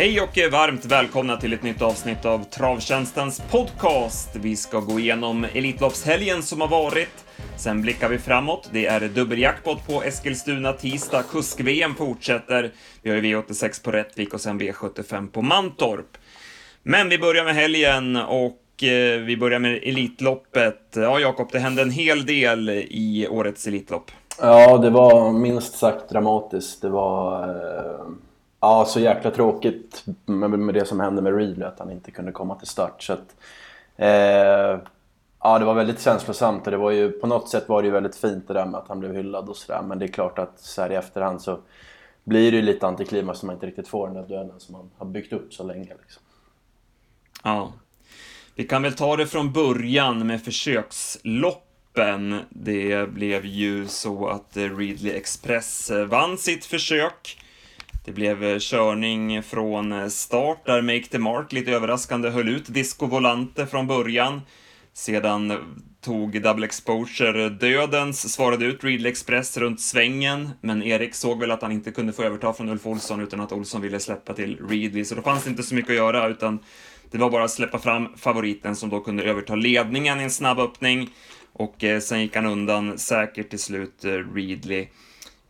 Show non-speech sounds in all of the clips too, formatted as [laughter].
Hej och varmt välkomna till ett nytt avsnitt av Travtjänstens podcast. Vi ska gå igenom Elitloppshelgen som har varit. Sen blickar vi framåt. Det är dubbeljackpot på Eskilstuna tisdag. Kusk-VM fortsätter. Vi har ju V86 på Rättvik och sen V75 på Mantorp. Men vi börjar med helgen och eh, vi börjar med Elitloppet. Ja, Jakob, det hände en hel del i årets Elitlopp. Ja, det var minst sagt dramatiskt. Det var eh, ja, så jäkla tråkigt med, med det som hände med Reed, att han inte kunde komma till start. Så att, eh, ja, det var väldigt känslosamt och det var ju, på något sätt var det ju väldigt fint det där med att han blev hyllad och sådär. Men det är klart att så här i efterhand så blir det ju lite antiklimax som man inte riktigt får den där duellen som man har byggt upp så länge. Liksom. Ja. Vi kan väl ta det från början med försöksloppen. Det blev ju så att Readly Express vann sitt försök. Det blev eh, körning från eh, start där Make the Mark lite överraskande höll ut Disco Volante från början. Sedan eh, tog Double Exposure dödens, svarade ut Readly Express runt svängen, men Erik såg väl att han inte kunde få överta från Ulf Olsson utan att Olsson ville släppa till Readly, så då fanns det inte så mycket att göra utan det var bara att släppa fram favoriten som då kunde överta ledningen i en snabb öppning och eh, sen gick han undan säkert till slut, eh, Readly.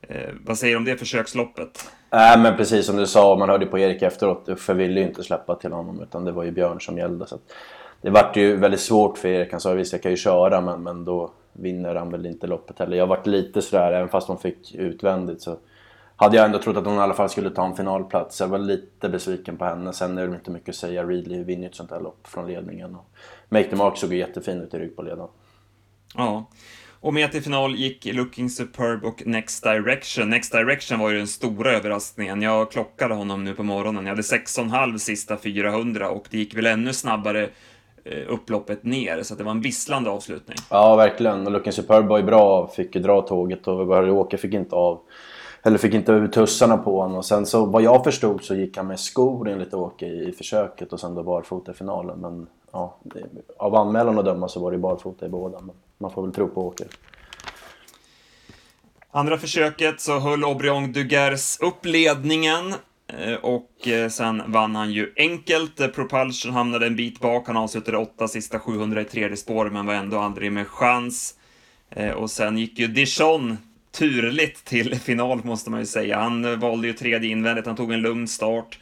Eh, vad säger du om det försöksloppet? Nej men precis som du sa, man hörde på Erik efteråt, Uffe ville ju inte släppa till honom utan det var ju Björn som gällde. Så det vart ju väldigt svårt för Erik, han sa visst jag kan ju köra men, men då vinner han väl inte loppet heller. Jag vart lite sådär, även fast hon fick utvändigt så hade jag ändå trott att hon i alla fall skulle ta en finalplats. Jag var lite besviken på henne. Sen är det inte mycket att säga. Readly vinner ju ett sånt här lopp från ledningen. Och Make the Mark såg ju jättefin ut i rygg på ledaren. Ja. Och med till final gick Looking Superb och Next Direction. Next Direction var ju den stora överraskningen. Jag klockade honom nu på morgonen. Jag hade 6,5 sista 400 och det gick väl ännu snabbare eh, upploppet ner, så det var en visslande avslutning. Ja, verkligen. Och Looking Superb var ju bra, fick ju dra tåget och Åke fick inte av eller fick inte ut tussarna på honom. Och sen så vad jag förstod så gick han med skor enligt Åke i, i försöket och sen då barfota i finalen. Men ja, det, av anmälan att döma så var det barfota i båda. Men man får väl tro på Åker. Andra försöket så höll Aubryon Dugers upp ledningen eh, och eh, sen vann han ju enkelt. Eh, Propulsion hamnade en bit bak, han avslutade åtta sista 700 i tredje spår men var ändå aldrig med chans. Och sen gick ju Dijon turligt till final måste man ju säga. Han valde ju tredje invändigt, han tog en lugn start.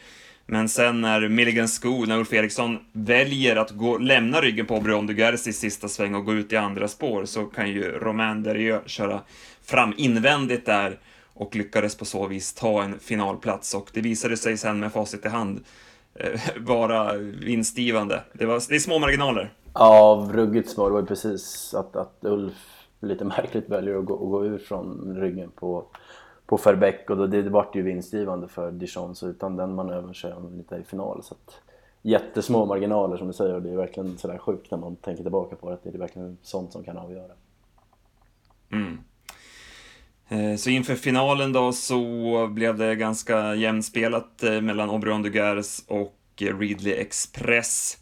Men sen när Milligan Sko, när Ulf Eriksson väljer att gå, lämna ryggen på Brion de Gers i sista sväng och gå ut i andra spår så kan ju Romain Derieux köra fram invändigt där och lyckades på så vis ta en finalplats och det visade sig sen med facit i hand eh, vara vinstgivande. Det, var, det är små marginaler. Ja, ruggigt små. Det var ju precis att, att Ulf lite [laughs] märkligt väljer att gå, att gå ur från ryggen på, på Verbeck och då, det, det vart ju vinstgivande för Dijon så utan den manövern så är han lite i final. Så att, jättesmå marginaler som du säger och det är verkligen sådär sjukt när man tänker tillbaka på det. Att det är verkligen sånt som kan avgöra. Mm. Eh, så inför finalen då så blev det ganska jämnspelat eh, mellan Aubryon de Gers och Readly Express.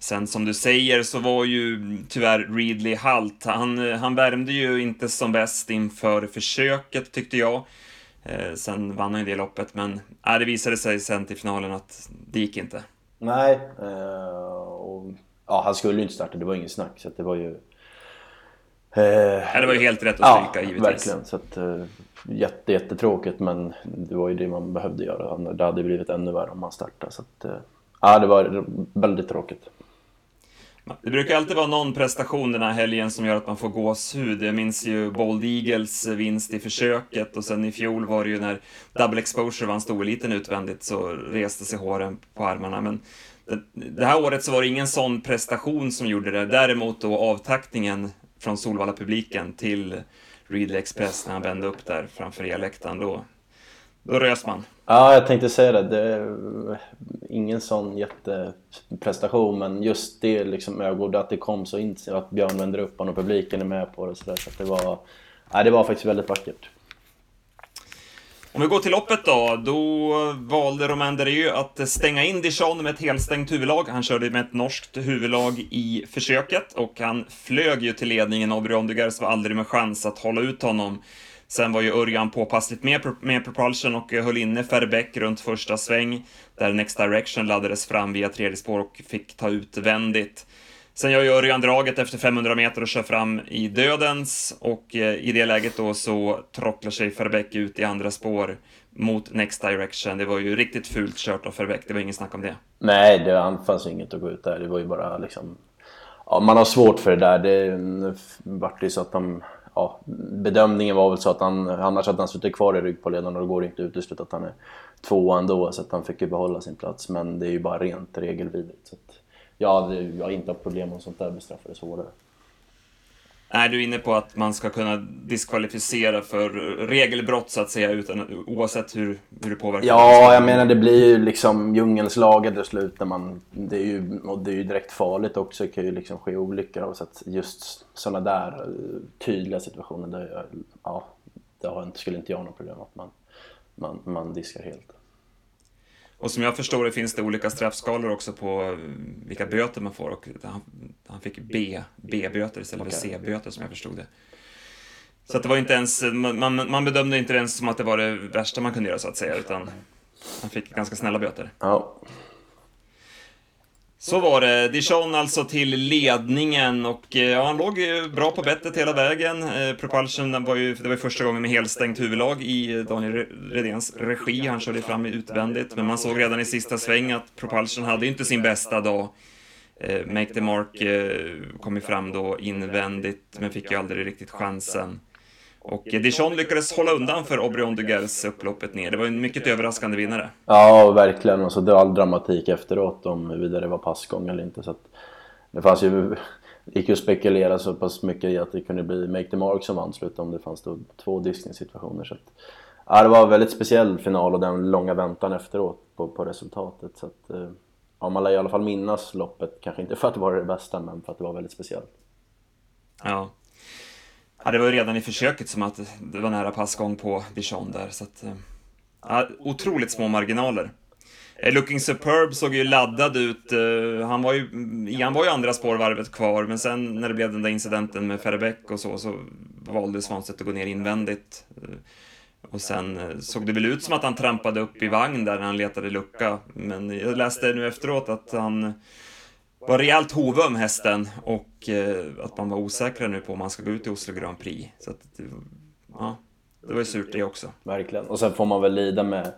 Sen som du säger så var ju tyvärr Readly halt. Han, han värmde ju inte som bäst inför försöket tyckte jag. Eh, sen vann han ju det loppet, men äh, det visade sig sen till finalen att det gick inte. Nej, eh, och, ja, han skulle ju inte starta, det var inget snack. Så det var ju... Eh, det var ju helt rätt att stryka ja, givetvis. verkligen. Så att, eh, jätte, jättetråkigt, men det var ju det man behövde göra. Det hade blivit ännu värre om man startade. Så att, eh, ja, det var väldigt tråkigt. Det brukar alltid vara någon prestation den här helgen som gör att man får gåshud. Jag minns ju Bold Eagles vinst i försöket och sen i fjol var det ju när Double Exposure vann storeliten utvändigt så reste sig håren på armarna. Men det här året så var det ingen sån prestation som gjorde det. Däremot då avtaktningen från Solvalla-publiken till Ridley Express när han vände upp där framför eläktaren. Då, då rös man. Ja, jag tänkte säga det. det ingen sån jätteprestation, men just det liksom ögonblicket att det kom så in att Björn vänder upp honom och publiken är med på det. Så, där, så det, var, ja, det var faktiskt väldigt vackert. Om vi går till loppet då, då valde Romain Derieux att stänga in Dijon med ett helstängt huvudlag. Han körde med ett norskt huvudlag i försöket och han flög ju till ledningen och Brion de Gers var aldrig med chans att hålla ut honom Sen var ju Örjan påpassligt med, med propulsion och eh, höll inne Ferbeck runt första sväng, där Next Direction laddades fram via tredje spår och fick ta utvändigt. Sen gör ju Örjan draget efter 500 meter och kör fram i dödens och eh, i det läget då så trocklar sig Ferbeck ut i andra spår mot Next Direction. Det var ju riktigt fult kört av Ferbeck, det var ingen snack om det. Nej, det fanns inget att gå ut där. Det var ju bara liksom... Ja, man har svårt för det där. Det mm, vart ju så att de... Ja, bedömningen var väl så att han, annars hade han suttit kvar i ryggpåledaren och då går det inte att utesluta att han är tvåa ändå, så att han fick ju behålla sin plats. Men det är ju bara rent regelvidrigt. Så att, ja, jag har inte haft problem om sånt där bestraffades hårdare. Är du inne på att man ska kunna diskvalificera för regelbrott så att säga, utan, oavsett hur, hur det påverkar? Ja, jag menar det blir ju liksom djungelns lagar till slut. När man, det, är ju, och det är ju direkt farligt också. Det kan ju liksom ske olyckor. Så att just sådana där eh, tydliga situationer, där, ja, det skulle inte jag ha något problem med att man, man, man diskar helt. Och som jag förstår det finns det olika straffskalor också på eh, vilka böter man får och han, han fick B, B-böter istället okay. för C-böter som jag förstod det. Så det var inte ens, man, man bedömde inte ens som att det var det värsta man kunde göra så att säga, utan han fick ganska snälla böter. Ja. Så var det. Dijon alltså till ledningen och eh, ja, han låg bra på bettet hela vägen. Eh, Propulsion var ju, det var ju första gången med helstängt huvudlag i Daniel Redéns regi. Han körde fram utvändigt, men man såg redan i sista sväng att Propulsion hade inte sin bästa dag. Eh, Make the Mark eh, kom ju fram då invändigt, men fick ju aldrig riktigt chansen. Och Dijon lyckades hålla undan för Aubryon Dugels upploppet ner. Det var en mycket överraskande vinnare. Ja, verkligen. Och så det var all dramatik efteråt om huruvida det var passgång eller inte. Så det fanns ju... Det gick ju att spekulera så pass mycket i att det kunde bli Make the Mark som vann slut om det fanns då två diskningssituationer. Så att, ja, det var en väldigt speciell final och den långa väntan efteråt på, på resultatet. Så att, eh, ja, man lär i alla fall minnas loppet, kanske inte för att det var det bästa men för att det var väldigt speciellt. Ja, Ja, det var ju redan i försöket som att det var nära passgång på Dijon där, så att... Eh, ja, otroligt små marginaler. Eh, Looking Superb såg ju laddad ut. Eh, han var ju, han var ju andra spårvarvet kvar, men sen när det blev den där incidenten med Ferrebeck och så, så valde Svanstedt att gå ner invändigt. Och sen såg det väl ut som att han trampade upp i vagn där när han letade lucka, men jag läste nu efteråt att han var rejält hovöm hästen och eh, att man var osäkra nu på om man ska gå ut i Oslo Grand Prix. Så att, ja, det var ju surt det också. Verkligen. Och sen får man väl lida med,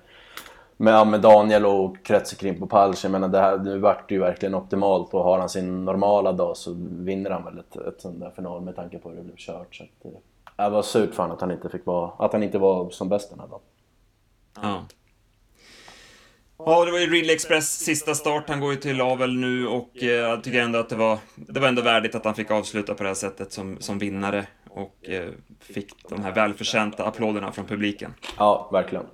med, med Daniel och kretsen kring på Palsch. Jag menar, det här, nu vart det ju verkligen optimalt och har han sin normala dag så vinner han väl ett, ett sånt där final med tanke på hur det blev kört. Så att, det var surt för honom att han inte fick vara, att han inte var som bäst den här dagen. Ja. Ja, det var ju Ridley Express sista start. Han går ju till avel nu och eh, jag tycker ändå att det var, det var ändå värdigt att han fick avsluta på det här sättet som, som vinnare och eh, fick de här välförtjänta applåderna från publiken. Ja, verkligen.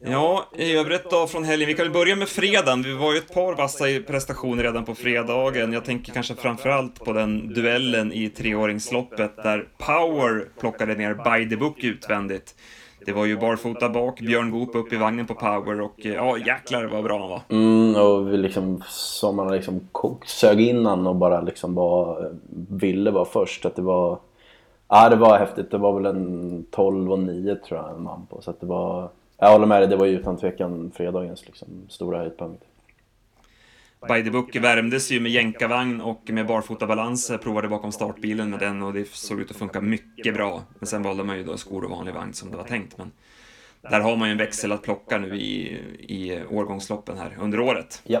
Ja, i övrigt då från helgen. Vi kan väl börja med fredagen. Vi var ju ett par vassa prestationer redan på fredagen. Jag tänker kanske framförallt på den duellen i treåringsloppet där Power plockade ner By the Book utvändigt. Det var ju barfota bak, Björn Goop upp i vagnen på power och eh, ja jäklar vad bra han var. Mm, och liksom, som man liksom sög innan och bara liksom bara eh, ville vara först. Att det var, ja det var häftigt. Det var väl en 12 och 9 tror jag han man på. Så att det var, jag håller med dig, det var ju utan tvekan fredagens liksom stora höjdpunkt. By the Book värmdes ju med jänkarvagn och med barfotabalans, provade bakom startbilen med den och det såg ut att funka mycket bra. Men sen valde man ju då skor och vanlig vagn som det var tänkt. Men där har man ju en växel att plocka nu i, i årgångsloppen här under året. Ja.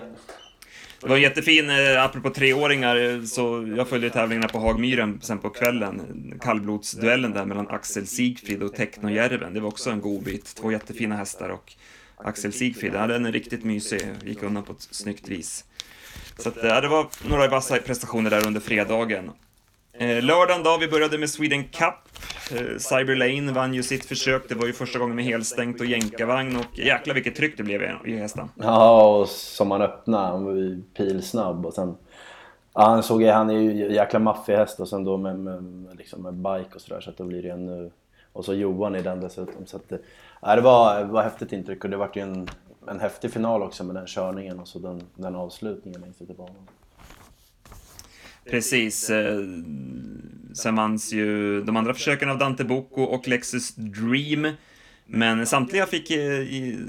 Det var en jättefin, eh, apropå treåringar, så jag följde tävlingarna på Hagmyren sen på kvällen. Kallblodsduellen där mellan Axel Sigfrid och Technojärven. Det var också en god bit. Två jättefina hästar och Axel Sigfrid, ja, den är riktigt mysig. Gick undan på ett snyggt vis. Så att, ja, det var några vassa prestationer där under fredagen. Eh, lördagen då, vi började med Sweden Cup. Eh, Cyber Lane vann ju sitt försök. Det var ju första gången med helstängt och jänkarvagn och jäklar vilket tryck det blev i hästen. Ja, och som han öppnade, han var ju pilsnabb och sen... Ja, han såg han är ju jäkla maffig häst och sen då med, med, liksom med bike och sådär så att då blir det ännu... Och så Johan i den dessutom så att... Ja, det var, var häftigt intryck och det var ju en en häftig final också med den körningen och så den, den avslutningen längst ut i banan. Precis. Eh, Sen vanns ju de andra försöken av Dante Bocco och Lexus Dream. Men samtliga fick eh,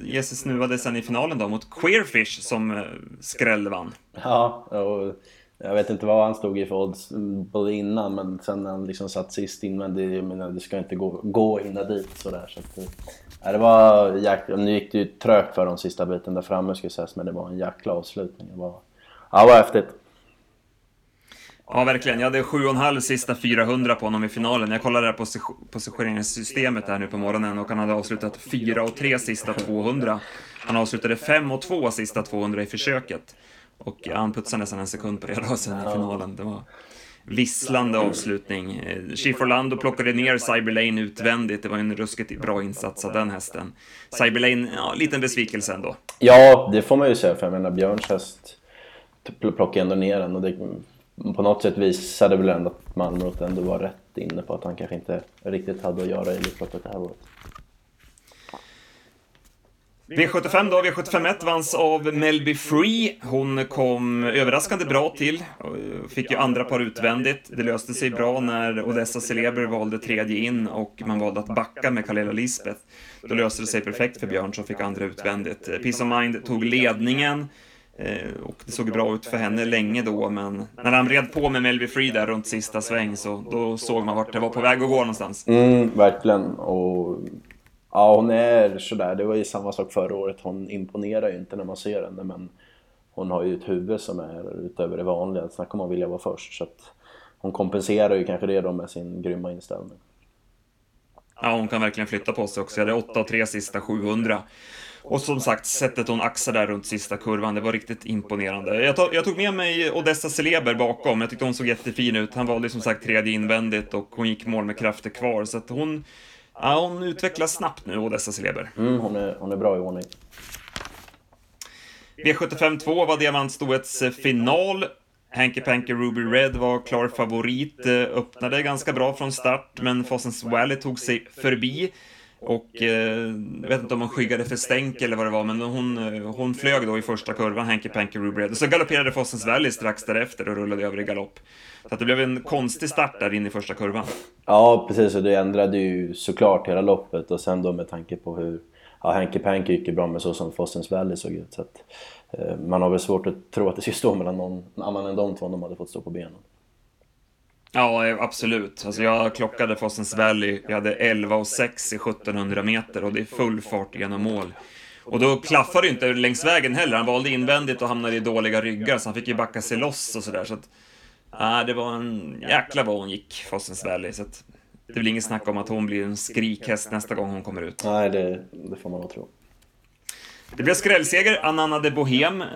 ge sig snuvade sen i finalen då mot Queerfish som eh, skrällvann. Ja, och jag vet inte vad han stod i för odds både innan men sen när han liksom satt sist in men det, jag menar, det ska inte gå, gå hinna dit sådär. Så att, ja, det var jäkla, nu gick det ju trögt för de sista biten där framme skulle sägas men det var en jäkla avslutning. Det var, ja, det var häftigt. Ja, verkligen. Jag hade 7,5 sista 400 på honom i finalen. Jag kollade det här positioneringssystemet här nu på morgonen och han hade avslutat 4 och 3 sista 200. Han avslutade 5 och 2 sista 200 i försöket. Och han putsade nästan en sekund på det rasen i finalen. Det var visslande avslutning. Chief Orlando plockade ner Cyberlane utvändigt. Det var en ruskigt bra insats av den hästen. Cyberlane, ja, liten besvikelse ändå. Ja, det får man ju säga, för jag menar Björns häst plockade ändå ner den och det på något sätt visade väl ändå att Malmrot ändå var rätt inne på att han kanske inte riktigt hade att göra i Elitloppet det här året. V75 då, V751 vanns av Melby Free. Hon kom överraskande bra till, fick ju andra par utvändigt. Det löste sig bra när Odessa Celeber valde tredje in och man valde att backa med Kalela Lisbeth. Då löste det sig perfekt för Björn som fick andra utvändigt. Peace of Mind tog ledningen. Eh, och det såg bra ut för henne länge då, men när han red på med Melby Free där runt sista sväng så då såg man vart det var på väg att gå någonstans. Mm, verkligen. Och ja, hon är sådär. Det var ju samma sak förra året. Hon imponerar ju inte när man ser henne, men hon har ju ett huvud som är utöver det vanliga. Snacka om att vilja vara först. Så att hon kompenserar ju kanske det då med sin grymma inställning. Ja, hon kan verkligen flytta på sig också. Jag hade 8 och 3 sista 700. Och som sagt, sättet hon axade där runt sista kurvan, det var riktigt imponerande. Jag, tog, jag tog med mig Odessa Celeber bakom, jag tyckte hon såg jättefin ut. Han valde som sagt tredje invändigt och hon gick mål med krafter kvar, så att hon... Ja, hon utvecklas snabbt nu, Odessa Celeber. Mm, hon, är, hon är bra i ordning. V75 2 var Diamantstoets final. Hanky Panky Ruby Red var klar favorit, öppnade ganska bra från start, men Fossens Valley tog sig förbi. Och eh, jag vet inte om hon skyggade för stänk eller vad det var, men hon, eh, hon flög då i första kurvan, Hanky Panky Rubred. Och så galopperade Fossens Valley strax därefter och rullade över i galopp. Så att det blev en konstig start där inne i första kurvan. Ja, precis. Och det ändrade ju såklart hela loppet. Och sen då med tanke på hur ja, Hanky Panky gick ju bra med så som Fossens Valley såg ut. Så att, eh, man har väl svårt att tro att det skulle stå mellan någon annan än de två om de hade fått stå på benen. Ja, absolut. Alltså jag klockade Fossens Valley, jag hade 11 och 6 i 1700 meter och det är full fart genom mål. Och då klaffade det inte längs vägen heller, han valde invändigt och hamnade i dåliga ryggar så han fick ju backa sig loss och sådär. Så att, det var en jäkla vad hon gick, Fossens Valley. Så att, det blir inget snack om att hon blir en skrikhäst nästa gång hon kommer ut. Nej, det, det får man nog tro. Det blev skrällseger. Ananna de Bohem eh,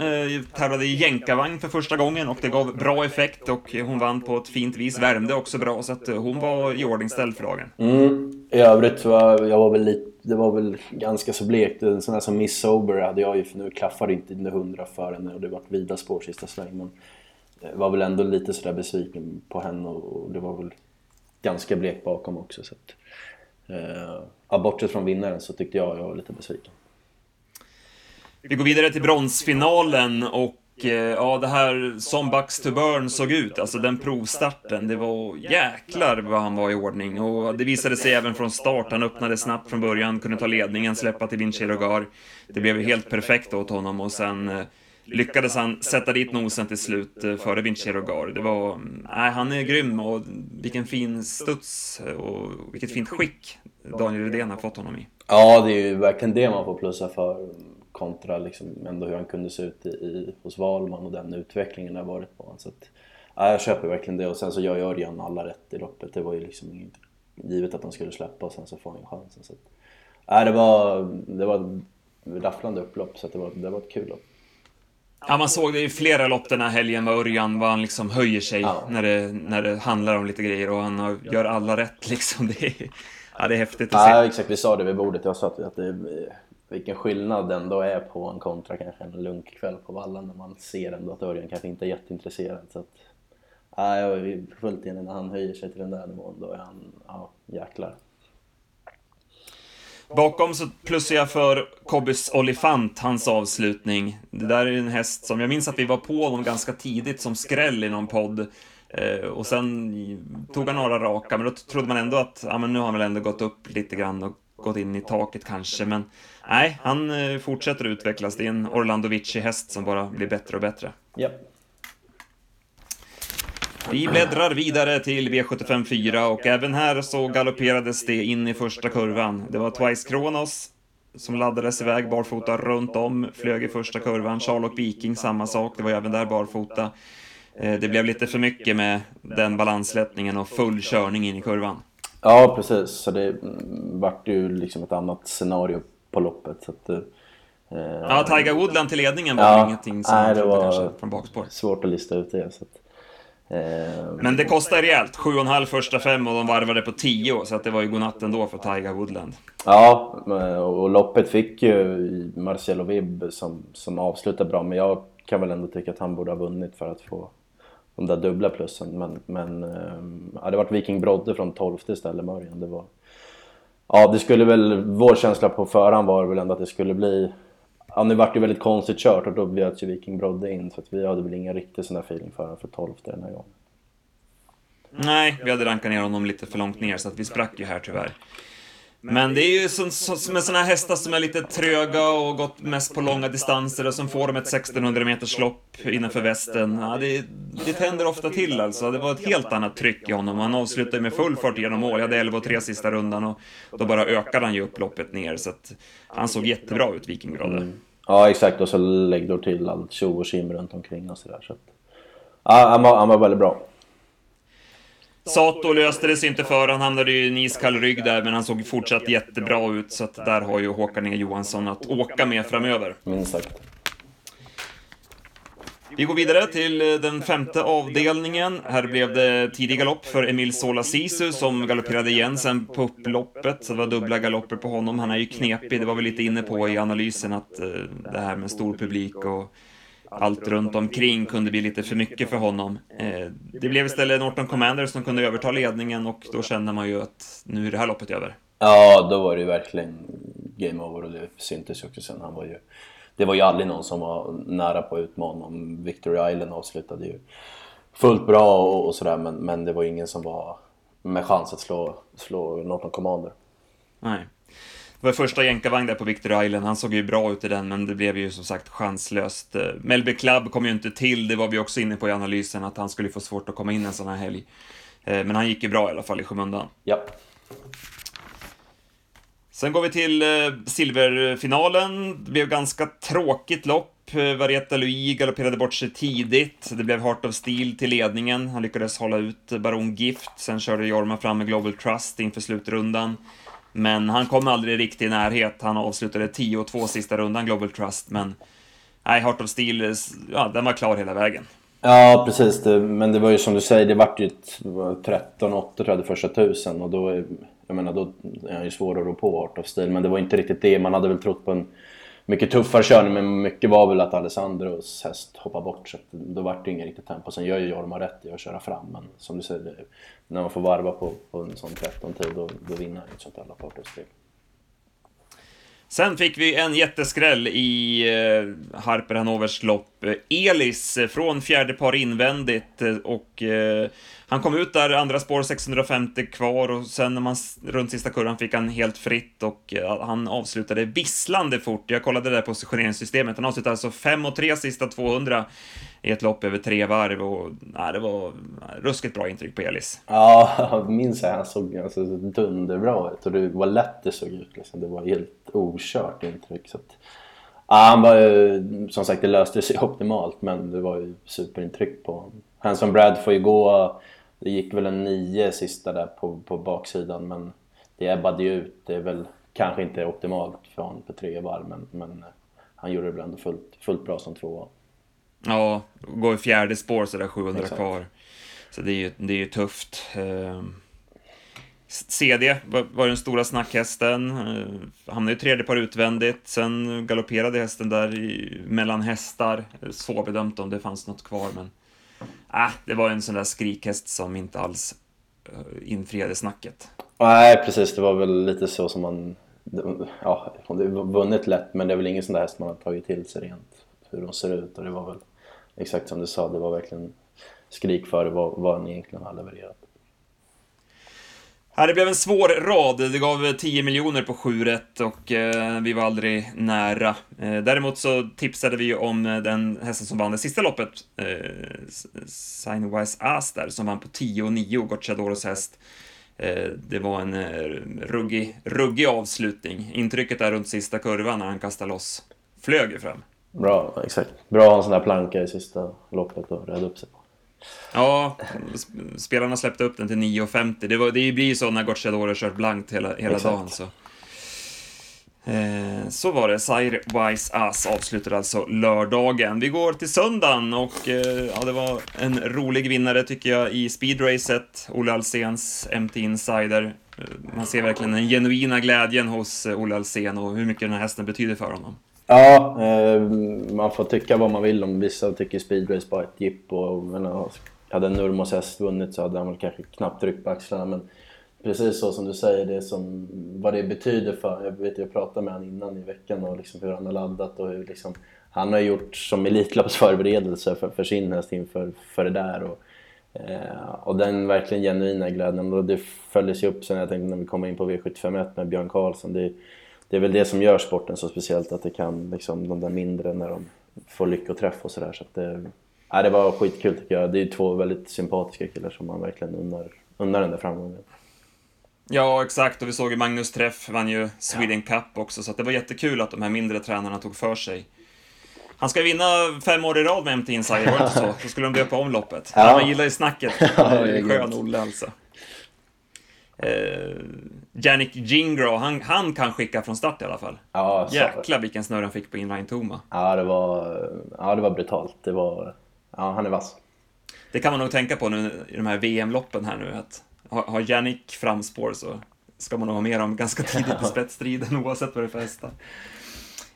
tävlade i jänkarvagn för första gången och det gav bra effekt och hon vann på ett fint vis. Värmde också bra så att eh, hon var i ordningställd för dagen. Mm. I övrigt var jag var väl lite, det var väl ganska så blekt. En sån här som Miss Sober hade jag ju, för nu klaffade inte dina hundra för henne och det var vida spår sista sväng. Men jag var väl ändå lite sådär besviken på henne och det var väl ganska blekt bakom också. Så att, eh, bortsett från vinnaren så tyckte jag jag var lite besviken. Vi går vidare till bronsfinalen och eh, ja, det här som Bucks to Burn såg ut, alltså den provstarten, det var jäklar vad han var i ordning. Och det visade sig även från start, han öppnade snabbt från början, kunde ta ledningen, släppa till Vinci Rogar. Det blev helt perfekt åt honom och sen eh, lyckades han sätta dit nosen till slut eh, före Vinci Rogar. Det var, mm, nej, han är grym och vilken fin studs och vilket fint skick Daniel Redén har fått honom i. Ja, det är ju verkligen det man får plussa för kontra liksom ändå hur han kunde se ut i, i, hos Valman och den utvecklingen har varit på honom. Så att, ja, jag köper verkligen det och sen så gör Örjan alla rätt i loppet. Det var ju liksom givet att han skulle släppa och sen så får han ju chansen. Så att, ja, det, var, det var ett rafflande upplopp så det, var, det var ett kul lopp. Ja, man såg det i flera lopp den här helgen med Örjan, vad han liksom höjer sig ja. när, det, när det handlar om lite grejer och han gör alla rätt liksom. [laughs] Det är, ja, det är häftigt att ja, se. Ja, exakt. Vi sa det vid bordet. Jag sa att, att det, vilken skillnad det ändå är på en kontra kanske en lunkkväll på vallen när man ser ändå att Örjan kanske inte är jätteintresserad. Så att, ja, jag är fullt enig när han höjer sig till den där nivån. Då är han, ja jäklar. Bakom så plussar jag för Kobbys Olifant, hans avslutning. Det där är en häst som, jag minns att vi var på honom ganska tidigt som skräll i någon podd. Eh, och sen tog han några raka, men då trodde man ändå att ja, men nu har han väl ändå gått upp lite grann och gått in i taket kanske. Men nej, han eh, fortsätter utvecklas. Det är en Orlando Vici-häst som bara blir bättre och bättre. Ja. Vi bläddrar vidare till V75 4 och även här så galopperades det in i första kurvan. Det var Twice Kronos som laddades iväg barfota runt om, flög i första kurvan. Charlotte Viking, samma sak, det var även där barfota. Eh, det blev lite för mycket med den balanslättningen och full körning in i kurvan. Ja, precis. Så det vart ju liksom ett annat scenario på loppet. Så att, eh, ja, Tiger Woodland till ledningen var ja, ingenting som nej, det var kanske från bakspår. Svårt att lista ut det. Så att, eh, Men det kostar rejält. 7,5 första fem och de varvade på 10 så att det var ju godnatt ändå för Tiger Woodland. Ja, och loppet fick ju Marcelo Vibb som, som avslutade bra, men jag kan väl ändå tycka att han borde ha vunnit för att få de där dubbla plussen. Men, men eh, ja, det varit Viking Brodde från 12 istället, Mörjan. Det var... Ja, det skulle väl... Vår känsla på förhand var väl ändå att det skulle bli... Ja, nu vart det väldigt konstigt kört och då bjöds ju Viking Brodde in så att vi hade väl ingen riktig sån där feeling för honom för 12 den här gången. Nej, vi hade rankat ner honom lite för långt ner så att vi sprack ju här tyvärr. Men det är ju som, som med såna här hästar som är lite tröga och gått mest på långa distanser och som får dem ett 1600 meters lopp innanför västen. Ja, det, det tänder ofta till alltså. Det var ett helt annat tryck i honom. Han avslutade med full fart genom mål. Jag hade 11 och 3 sista rundan och då bara ökade han ju upp loppet ner. Så att han såg jättebra ut, Viking mm. Ja, exakt. Och så lägger till allt tjo och kim runt omkring och sådär. Så att... Ja, han var, han var väldigt bra. Sato löste det sig inte för, han hamnade i en iskall rygg där, men han såg fortsatt jättebra ut, så att där har ju Håkan E Johansson att åka med framöver. Sagt. Vi går vidare till eh, den femte avdelningen. Här blev det tidig galopp för Emil Sola Sisu som galopperade igen sen på upploppet. Så det var dubbla galopper på honom. Han är ju knepig, det var vi lite inne på i analysen att eh, det här med stor publik och allt runt omkring kunde bli lite för mycket för honom. Eh, det blev istället Norton Commanders som kunde överta ledningen och då kände man ju att nu är det här loppet över. Ja, då var det ju verkligen game over och det syntes ju också sen. Han var ju, det var ju aldrig någon som var nära på att utmana honom. Victory Island avslutade ju fullt bra och, och sådär men, men det var ingen som var med chans att slå, slå Norton Commander. Nej. Var första jänkarvagn där på Victor Island, han såg ju bra ut i den, men det blev ju som sagt chanslöst. Eh, Melby Club kom ju inte till, det var vi också inne på i analysen, att han skulle få svårt att komma in en sån här helg. Eh, men han gick ju bra i alla fall i skymundan. Ja. Sen går vi till eh, silverfinalen. Det blev ganska tråkigt lopp. Varietta Louis galopperade bort sig tidigt. Det blev Heart of Steel till ledningen. Han lyckades hålla ut Baron Gift. Sen körde Jorma fram med Global Trust inför slutrundan. Men han kom aldrig riktigt i närhet. Han avslutade 10-2 sista rundan, Global Trust, men nej, Heart of Steel, ja, den var klar hela vägen. Ja, precis. Det, men det var ju som du säger, det vart ju 13-8 tror jag det första tusen och då, jag menar, då är han ju svår att rå på Heart of Steel. Men det var inte riktigt det. Man hade väl trott på en mycket tuffare körning, men mycket var väl att Alessandros häst hoppade bort. Så då vart det inget riktigt tempo. Sen gör ju Jorma rätt i att köra fram, men som du säger, när man får varva på, på en sån 13-tid, då, då vinner han ett sånt här lopp Sen fick vi en jätteskräll i eh, Harper Hanovers lopp. Elis eh, från fjärde par invändigt eh, och han kom ut där, andra spår 650 kvar och sen när man runt sista kurvan fick han helt fritt och han avslutade visslande fort. Jag kollade där positioneringssystemet, han avslutade alltså 5 och 3 sista 200 i ett lopp över tre varv och nej, det var ruskigt bra intryck på Elis. Ja, jag minns att Han såg alltså, dunderbra ut och det var lätt det såg ut. Liksom. Det var helt okört intryck. Så att, ja, han var ju, som sagt, det löste sig [laughs] optimalt men det var ju superintryck på honom. Hanson Brad får ju gå, det gick väl en nio sista där på, på baksidan men det ebbade ju ut. Det är väl kanske inte optimalt för honom på tre varv men, men han gjorde det väl ändå fullt, fullt bra som tvåa. Ja, går i fjärde spår sådär 700 Exakt. kvar. Så det är ju, det är ju tufft. Eh, CD var den stora snackhästen. Eh, hamnade i tredje par utvändigt. Sen galopperade hästen där i, mellan hästar. Svårbedömt om det fanns något kvar, men... Äh, det var en sån där skrikhäst som inte alls eh, infriade snacket. Nej, precis. Det var väl lite så som man... Ja, det vunnit lätt, men det är väl ingen sån där häst man har tagit till sig rent hur de ser ut. Och det var väl exakt som du sa, det var verkligen skrik för vad, vad han egentligen har levererat. Ja, det blev en svår rad. Det gav 10 miljoner på 7 rätt och eh, vi var aldrig nära. Eh, däremot så tipsade vi om eh, den hästen som vann det sista loppet, eh, Signwise As där, som vann på 10 och 9, Gocciadoros häst. Eh, det var en eh, ruggig, ruggig avslutning. Intrycket där runt sista kurvan när han kastade loss flög ju fram. Bra, exakt. Bra att ha en sån där planka i sista loppet och rädda upp sig på. Ja, spelarna släppte upp den till 9.50. Det, det blir ju så när Gocciadoro kört blankt hela, hela dagen. Så. Eh, så var det. Sidewise Ass avslutade alltså lördagen. Vi går till söndagen och eh, ja, det var en rolig vinnare tycker jag i speedracet. Olle Alsens MT Insider. Eh, man ser verkligen den genuina glädjen hos eh, Olle Alsen och hur mycket den här hästen betyder för honom. Ja, eh, man får tycka vad man vill om vissa tycker speedrace bara är ett jippo. Hade Nurmos häst vunnit så hade han väl kanske knappt ryckt på axlarna. Men precis så som du säger, det som, vad det betyder för... Jag vet jag pratade med honom innan i veckan och liksom hur han har laddat och hur liksom, han har gjort som Elitloppsförberedelse för, för sin häst inför för det där. Och, eh, och den verkligen genuina glädjen. Och det följdes ju upp sen jag tänkte när vi kom in på V751 med Björn Karlsson. Det, det är väl det som gör sporten så speciellt, att det kan liksom de där mindre när de får lyckoträff och sådär. Så det, ja, det var skitkul tycker jag. Det är två väldigt sympatiska killar som man verkligen unnar, unnar den där framgången. Ja, exakt. Och vi såg ju Magnus Träff vann ju Sweden ja. Cup också, så det var jättekul att de här mindre tränarna tog för sig. Han ska vinna fem år i rad med MT Insider, var det inte så? [laughs] Då skulle de döpa om loppet. Ja. Man gillar ju snacket. [laughs] Ja, skön Olle alltså. Eh, Jannik Gingro, han, han kan skicka från start i alla fall. Ja, så... Jäklar vilken snurr han fick på inline Toma. Ja, det var, ja, det var brutalt. Det var, ja, han är vass. Det kan man nog tänka på nu i de här VM-loppen här nu, att har Jannik framspår så ska man nog ha med dem ganska [laughs] tidigt i spetsstriden oavsett vad det är för hästar.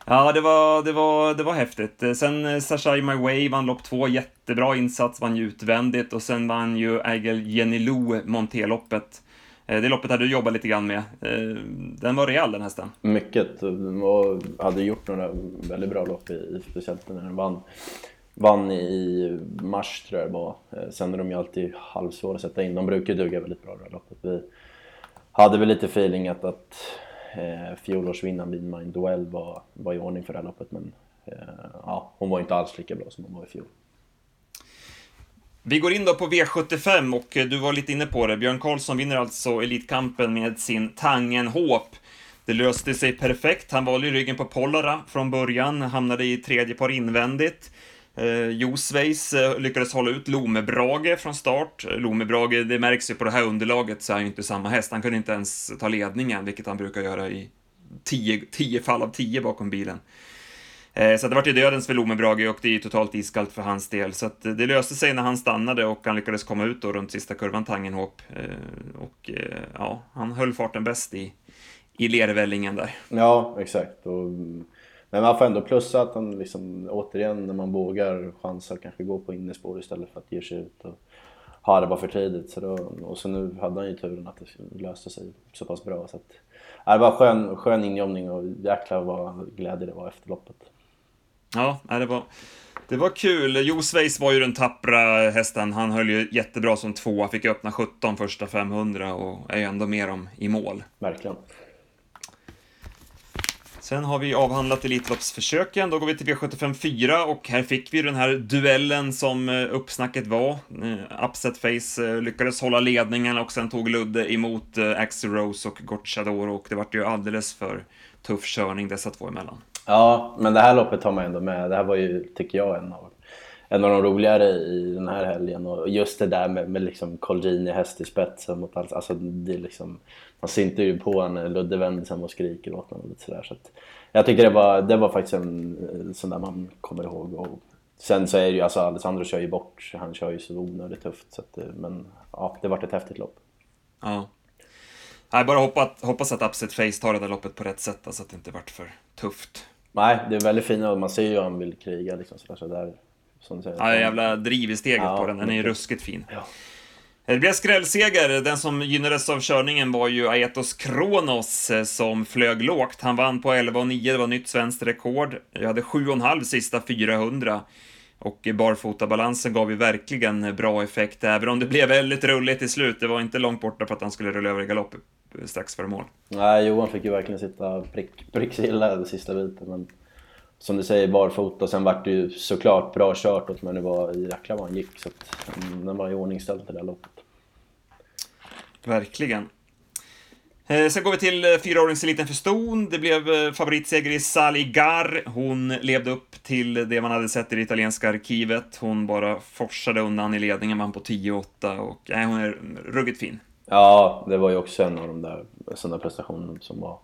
Ja, det var, det, var, det var häftigt. Sen eh, Sashai My Way vann lopp två, jättebra insats, vann ju utvändigt och sen vann ju Agel Jenilou Monteloppet. Eh, det loppet hade du jobbat lite grann med. Eh, den var rejäl den hästen. Mycket, och hade gjort några väldigt bra lopp, i, speciellt när den vann vann i mars tror jag det var. Eh, sen är de ju alltid halvsvåra att sätta in. De brukar ju duga väldigt bra det här loppet. Vi hade väl lite feeling att, att eh, fjolårsvinnaren Bean Mind Duell var, var i ordning för det här loppet men eh, ja, hon var inte alls lika bra som hon var i fjol. Vi går in då på V75 och eh, du var lite inne på det. Björn Karlsson vinner alltså Elitkampen med sin Tangen Håp. Det löste sig perfekt. Han valde ryggen på Pollara från början, hamnade i tredje par invändigt. Eh, Josveis eh, lyckades hålla ut Lomebrage från start. Lomebrage, det märks ju på det här underlaget, så är han ju inte samma häst. Han kunde inte ens ta ledningen, vilket han brukar göra i tio, tio fall av tio bakom bilen. Eh, så det vart ju dödens för Lomebrage och det är ju totalt iskallt för hans del. Så att eh, det löste sig när han stannade och han lyckades komma ut då runt sista kurvan Tangenhop. Eh, och ja, han höll farten bäst i, i lervällingen där. Ja, exakt. Och mm, men man får ändå plussa att han liksom, återigen när man vågar chansa kanske gå på innerspår istället för att ge sig ut och harva för tidigt. Så då, och så nu hade han ju turen att det löste sig så pass bra. Så att, det var skön, skön injobbning och jäklar vad glädje det var efter loppet. Ja, det var, det var kul. Jo Sveis var ju den tappra hästen. Han höll ju jättebra som tvåa, fick öppna 17 första 500 och är ju ändå med dem i mål. Verkligen. Sen har vi avhandlat Elitloppsförsöken, då går vi till V75 4 och här fick vi den här duellen som eh, uppsnacket var. Eh, Upset Face eh, lyckades hålla ledningen och sen tog Ludde emot Axel Rose och Gocciadoro och det vart ju alldeles för tuff körning dessa två emellan. Ja, men det här loppet tar man ändå med. Det här var ju, tycker jag, en av, en av de roligare i den här helgen och just det där med, med liksom Colgjini häst i spetsen mot allt. Alltså det är liksom man synte ju på honom när Ludde vänder sig och skriker åt honom. Lite sådär, så att jag tycker det var, det var faktiskt en sån där man kommer ihåg. Och sen så är det ju, alltså Alessandro kör ju bort, han kör ju så onödigt tufft. Så att, men ja, det vart ett häftigt lopp. Ja. Jag bara hoppas, hoppas att Upset Face tar det där loppet på rätt sätt, så alltså att det inte vart för tufft. Nej, det är väldigt fint och man ser ju hur han vill kriga liksom sådär. Så där, som du säger. Ja, jävla driv i steget ja, på den, den är ju ruskigt fin. Ja. Det blev skrällseger. Den som gynnades av körningen var ju Aetos Kronos eh, som flög lågt. Han vann på 11,9, det var nytt svenskt rekord. Jag hade 7,5 sista 400. Och barfotabalansen gav ju verkligen bra effekt, även om det blev väldigt rulligt i slut. Det var inte långt borta för att han skulle rulla över i galopp strax före mål. Nej, Johan fick ju verkligen sitta prick, prickstilla den sista biten. Men som du säger, barfota. Sen vart det ju såklart bra kört men det var jäkla vad han gick. Så att, den var iordningställd det där loppet. Verkligen. Eh, sen går vi till eh, fyraåringseliten för ston. Det blev eh, favoritseger i Sali Gar. Hon levde upp till det man hade sett i det italienska arkivet. Hon bara forsade undan i ledningen, man på 10-8 och nej, hon är ruggigt fin. Ja, det var ju också en av de där sådana prestationerna som var...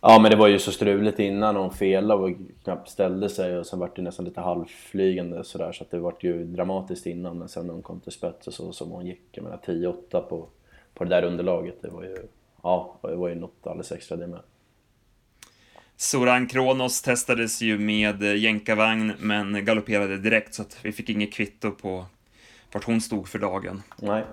Ja, men det var ju så struligt innan hon felade och knappt ställde sig och sen vart det nästan lite halvflygande sådär så att det vart ju dramatiskt innan men sen när hon kom till spets och så som hon gick, jag menar 10-8 på, på det där underlaget, det var ju... Ja, det var ju något alldeles extra det med. Soran Kronos testades ju med jänkarvagn men galopperade direkt så att vi fick inget kvitto på vart hon stod för dagen. Nej.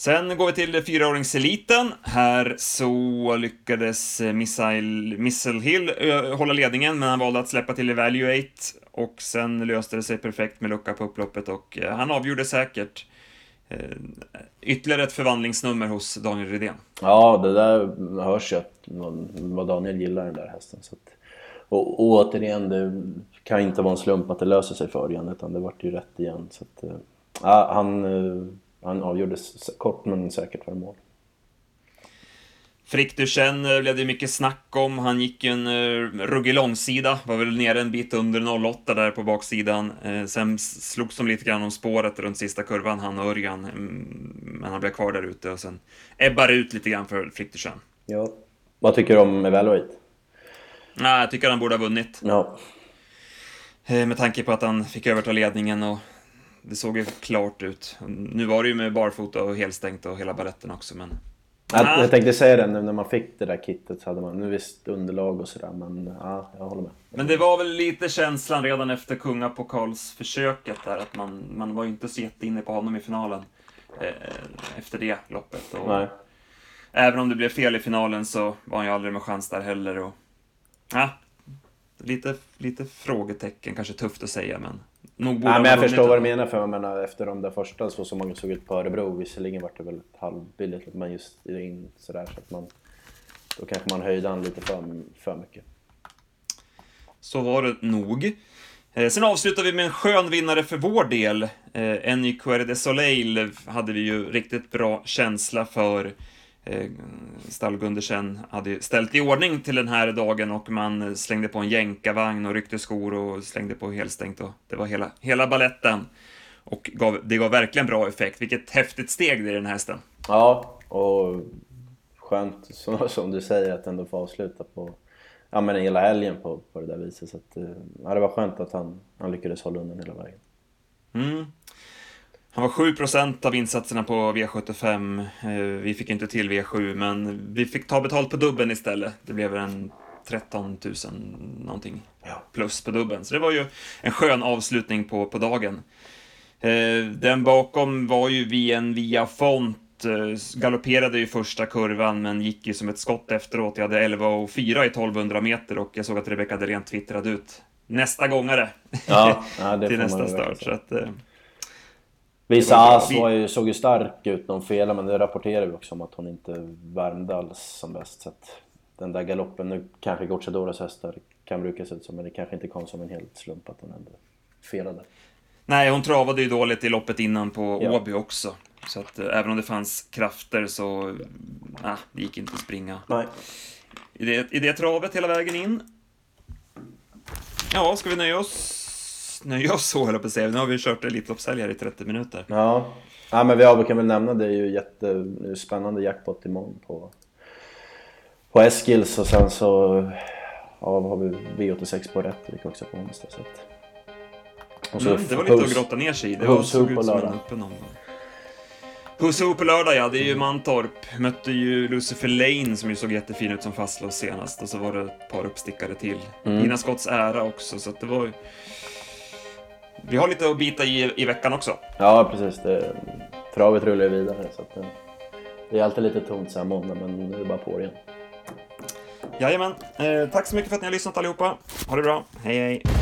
Sen går vi till fyraåringseliten. Här så lyckades Missile, Missile Hill hålla ledningen, men han valde att släppa till Evaluate och sen löste det sig perfekt med lucka på upploppet och eh, han avgjorde säkert. Eh, ytterligare ett förvandlingsnummer hos Daniel Rydén. Ja, det där hörs ju att vad Daniel gillar den där hästen. Så att, och, och återigen, det kan inte vara en slump att det löser sig för igen, utan det vart ju rätt igen. Så att, eh, ja, han han avgjorde kort men säkert för mål. Frick Duchenne blev det mycket snack om. Han gick ju en uh, ruggig långsida, var väl nere en bit under 08 där på baksidan. Uh, sen slogs de lite grann om spåret runt sista kurvan, han och Örjan. Mm, men han blev kvar där ute och sen ebbar ut lite grann för Frick Duchenne. Ja. Vad tycker du om Evaluate? Nej, jag tycker han borde ha vunnit. Ja. Uh, med tanke på att han fick överta ledningen och det såg ju klart ut. Nu var det ju med barfota och helstängt och hela balletten också, men... Jag, jag tänkte säga det, nu när man fick det där kittet så hade man nu visst underlag och sådär, men ja, jag håller med. Men det var väl lite känslan redan efter kungapokalsförsöket där, att man, man var ju inte så jätteinne på honom i finalen eh, efter det loppet. Och Nej. Även om det blev fel i finalen så var han ju aldrig med chans där heller. Och, ja, lite, lite frågetecken, kanske tufft att säga, men Nog ja, men jag förstår vad du menar, för jag menar, efter de där första så som många såg ut på Örebro, visserligen var det väl halvbilligt, men just in sådär så att man... Då kanske man höjde han lite för, för mycket. Så var det nog. Eh, sen avslutar vi med en skön vinnare för vår del. Eh, Eny de Soleil hade vi ju riktigt bra känsla för eh, stallgundersen hade ställt i ordning till den här dagen och man slängde på en jänkarvagn och ryckte skor och slängde på helstängt och det var hela, hela balletten. Och gav, det gav verkligen bra effekt. Vilket häftigt steg det är den här hästen. Ja, och skönt som, [laughs] som du säger att ändå få avsluta på ja, men hela helgen på, på det där viset. Så att, eh, ja, det var skönt att han, han lyckades hålla undan hela vägen. Mm. Han var 7% av insatserna på V75. Eh, vi fick inte till V7, men vi fick ta betalt på dubben istället. Det blev en 13 000 någonting plus på dubben. Så det var ju en skön avslutning på, på dagen. Eh, den bakom var ju vi en via font eh, galopperade ju första kurvan men gick ju som ett skott efteråt. Jag hade 11 och 4 i 1200 meter och jag såg att Rebecka Derén twittrade ut nästa gångare ja, [laughs] ja, till nästa start. Så att, Var ju, såg ju stark ut hon felade, men det rapporterar vi också om att hon inte värmde alls som bäst. Så den där galoppen, nu kanske Gocciadoras hästar kan bruka se ut som, men det kanske inte kom som en helt slump att hon ändå felade. Nej, hon travade ju dåligt i loppet innan på ja. Åby också. Så att äh, även om det fanns krafter så, nej, det gick inte att springa. Nej. I det, I det travet hela vägen in. Ja, ska vi nöja oss nöja oss så, höll jag på att säga. Nu har vi kört Elitloppshelg i 30 minuter. Ja. ja, men vi kan väl nämna det är ju jättespännande jackpot imorgon på, på Eskils och sen så ja, har vi V86 på Rättvik också på onsdag. Så att... och så mm, det var lite att grotta ner sig i. Det var, såg ut som en öppen omgång. Puss på lördag ja, det är ju Mantorp. Mötte ju Lucifer Lane som ju såg jättefin ut som fastlås senast och så var det ett par uppstickare till. Mm. Dina Skotts ära också, så att det var ju vi har lite att bita i i veckan också. Ja, precis. Det, travet rullar ju vidare. Så att det, det är alltid lite tomt så här måndag, men nu är det bara på igen. Jajamän. Eh, tack så mycket för att ni har lyssnat allihopa. Ha det bra. Hej, hej.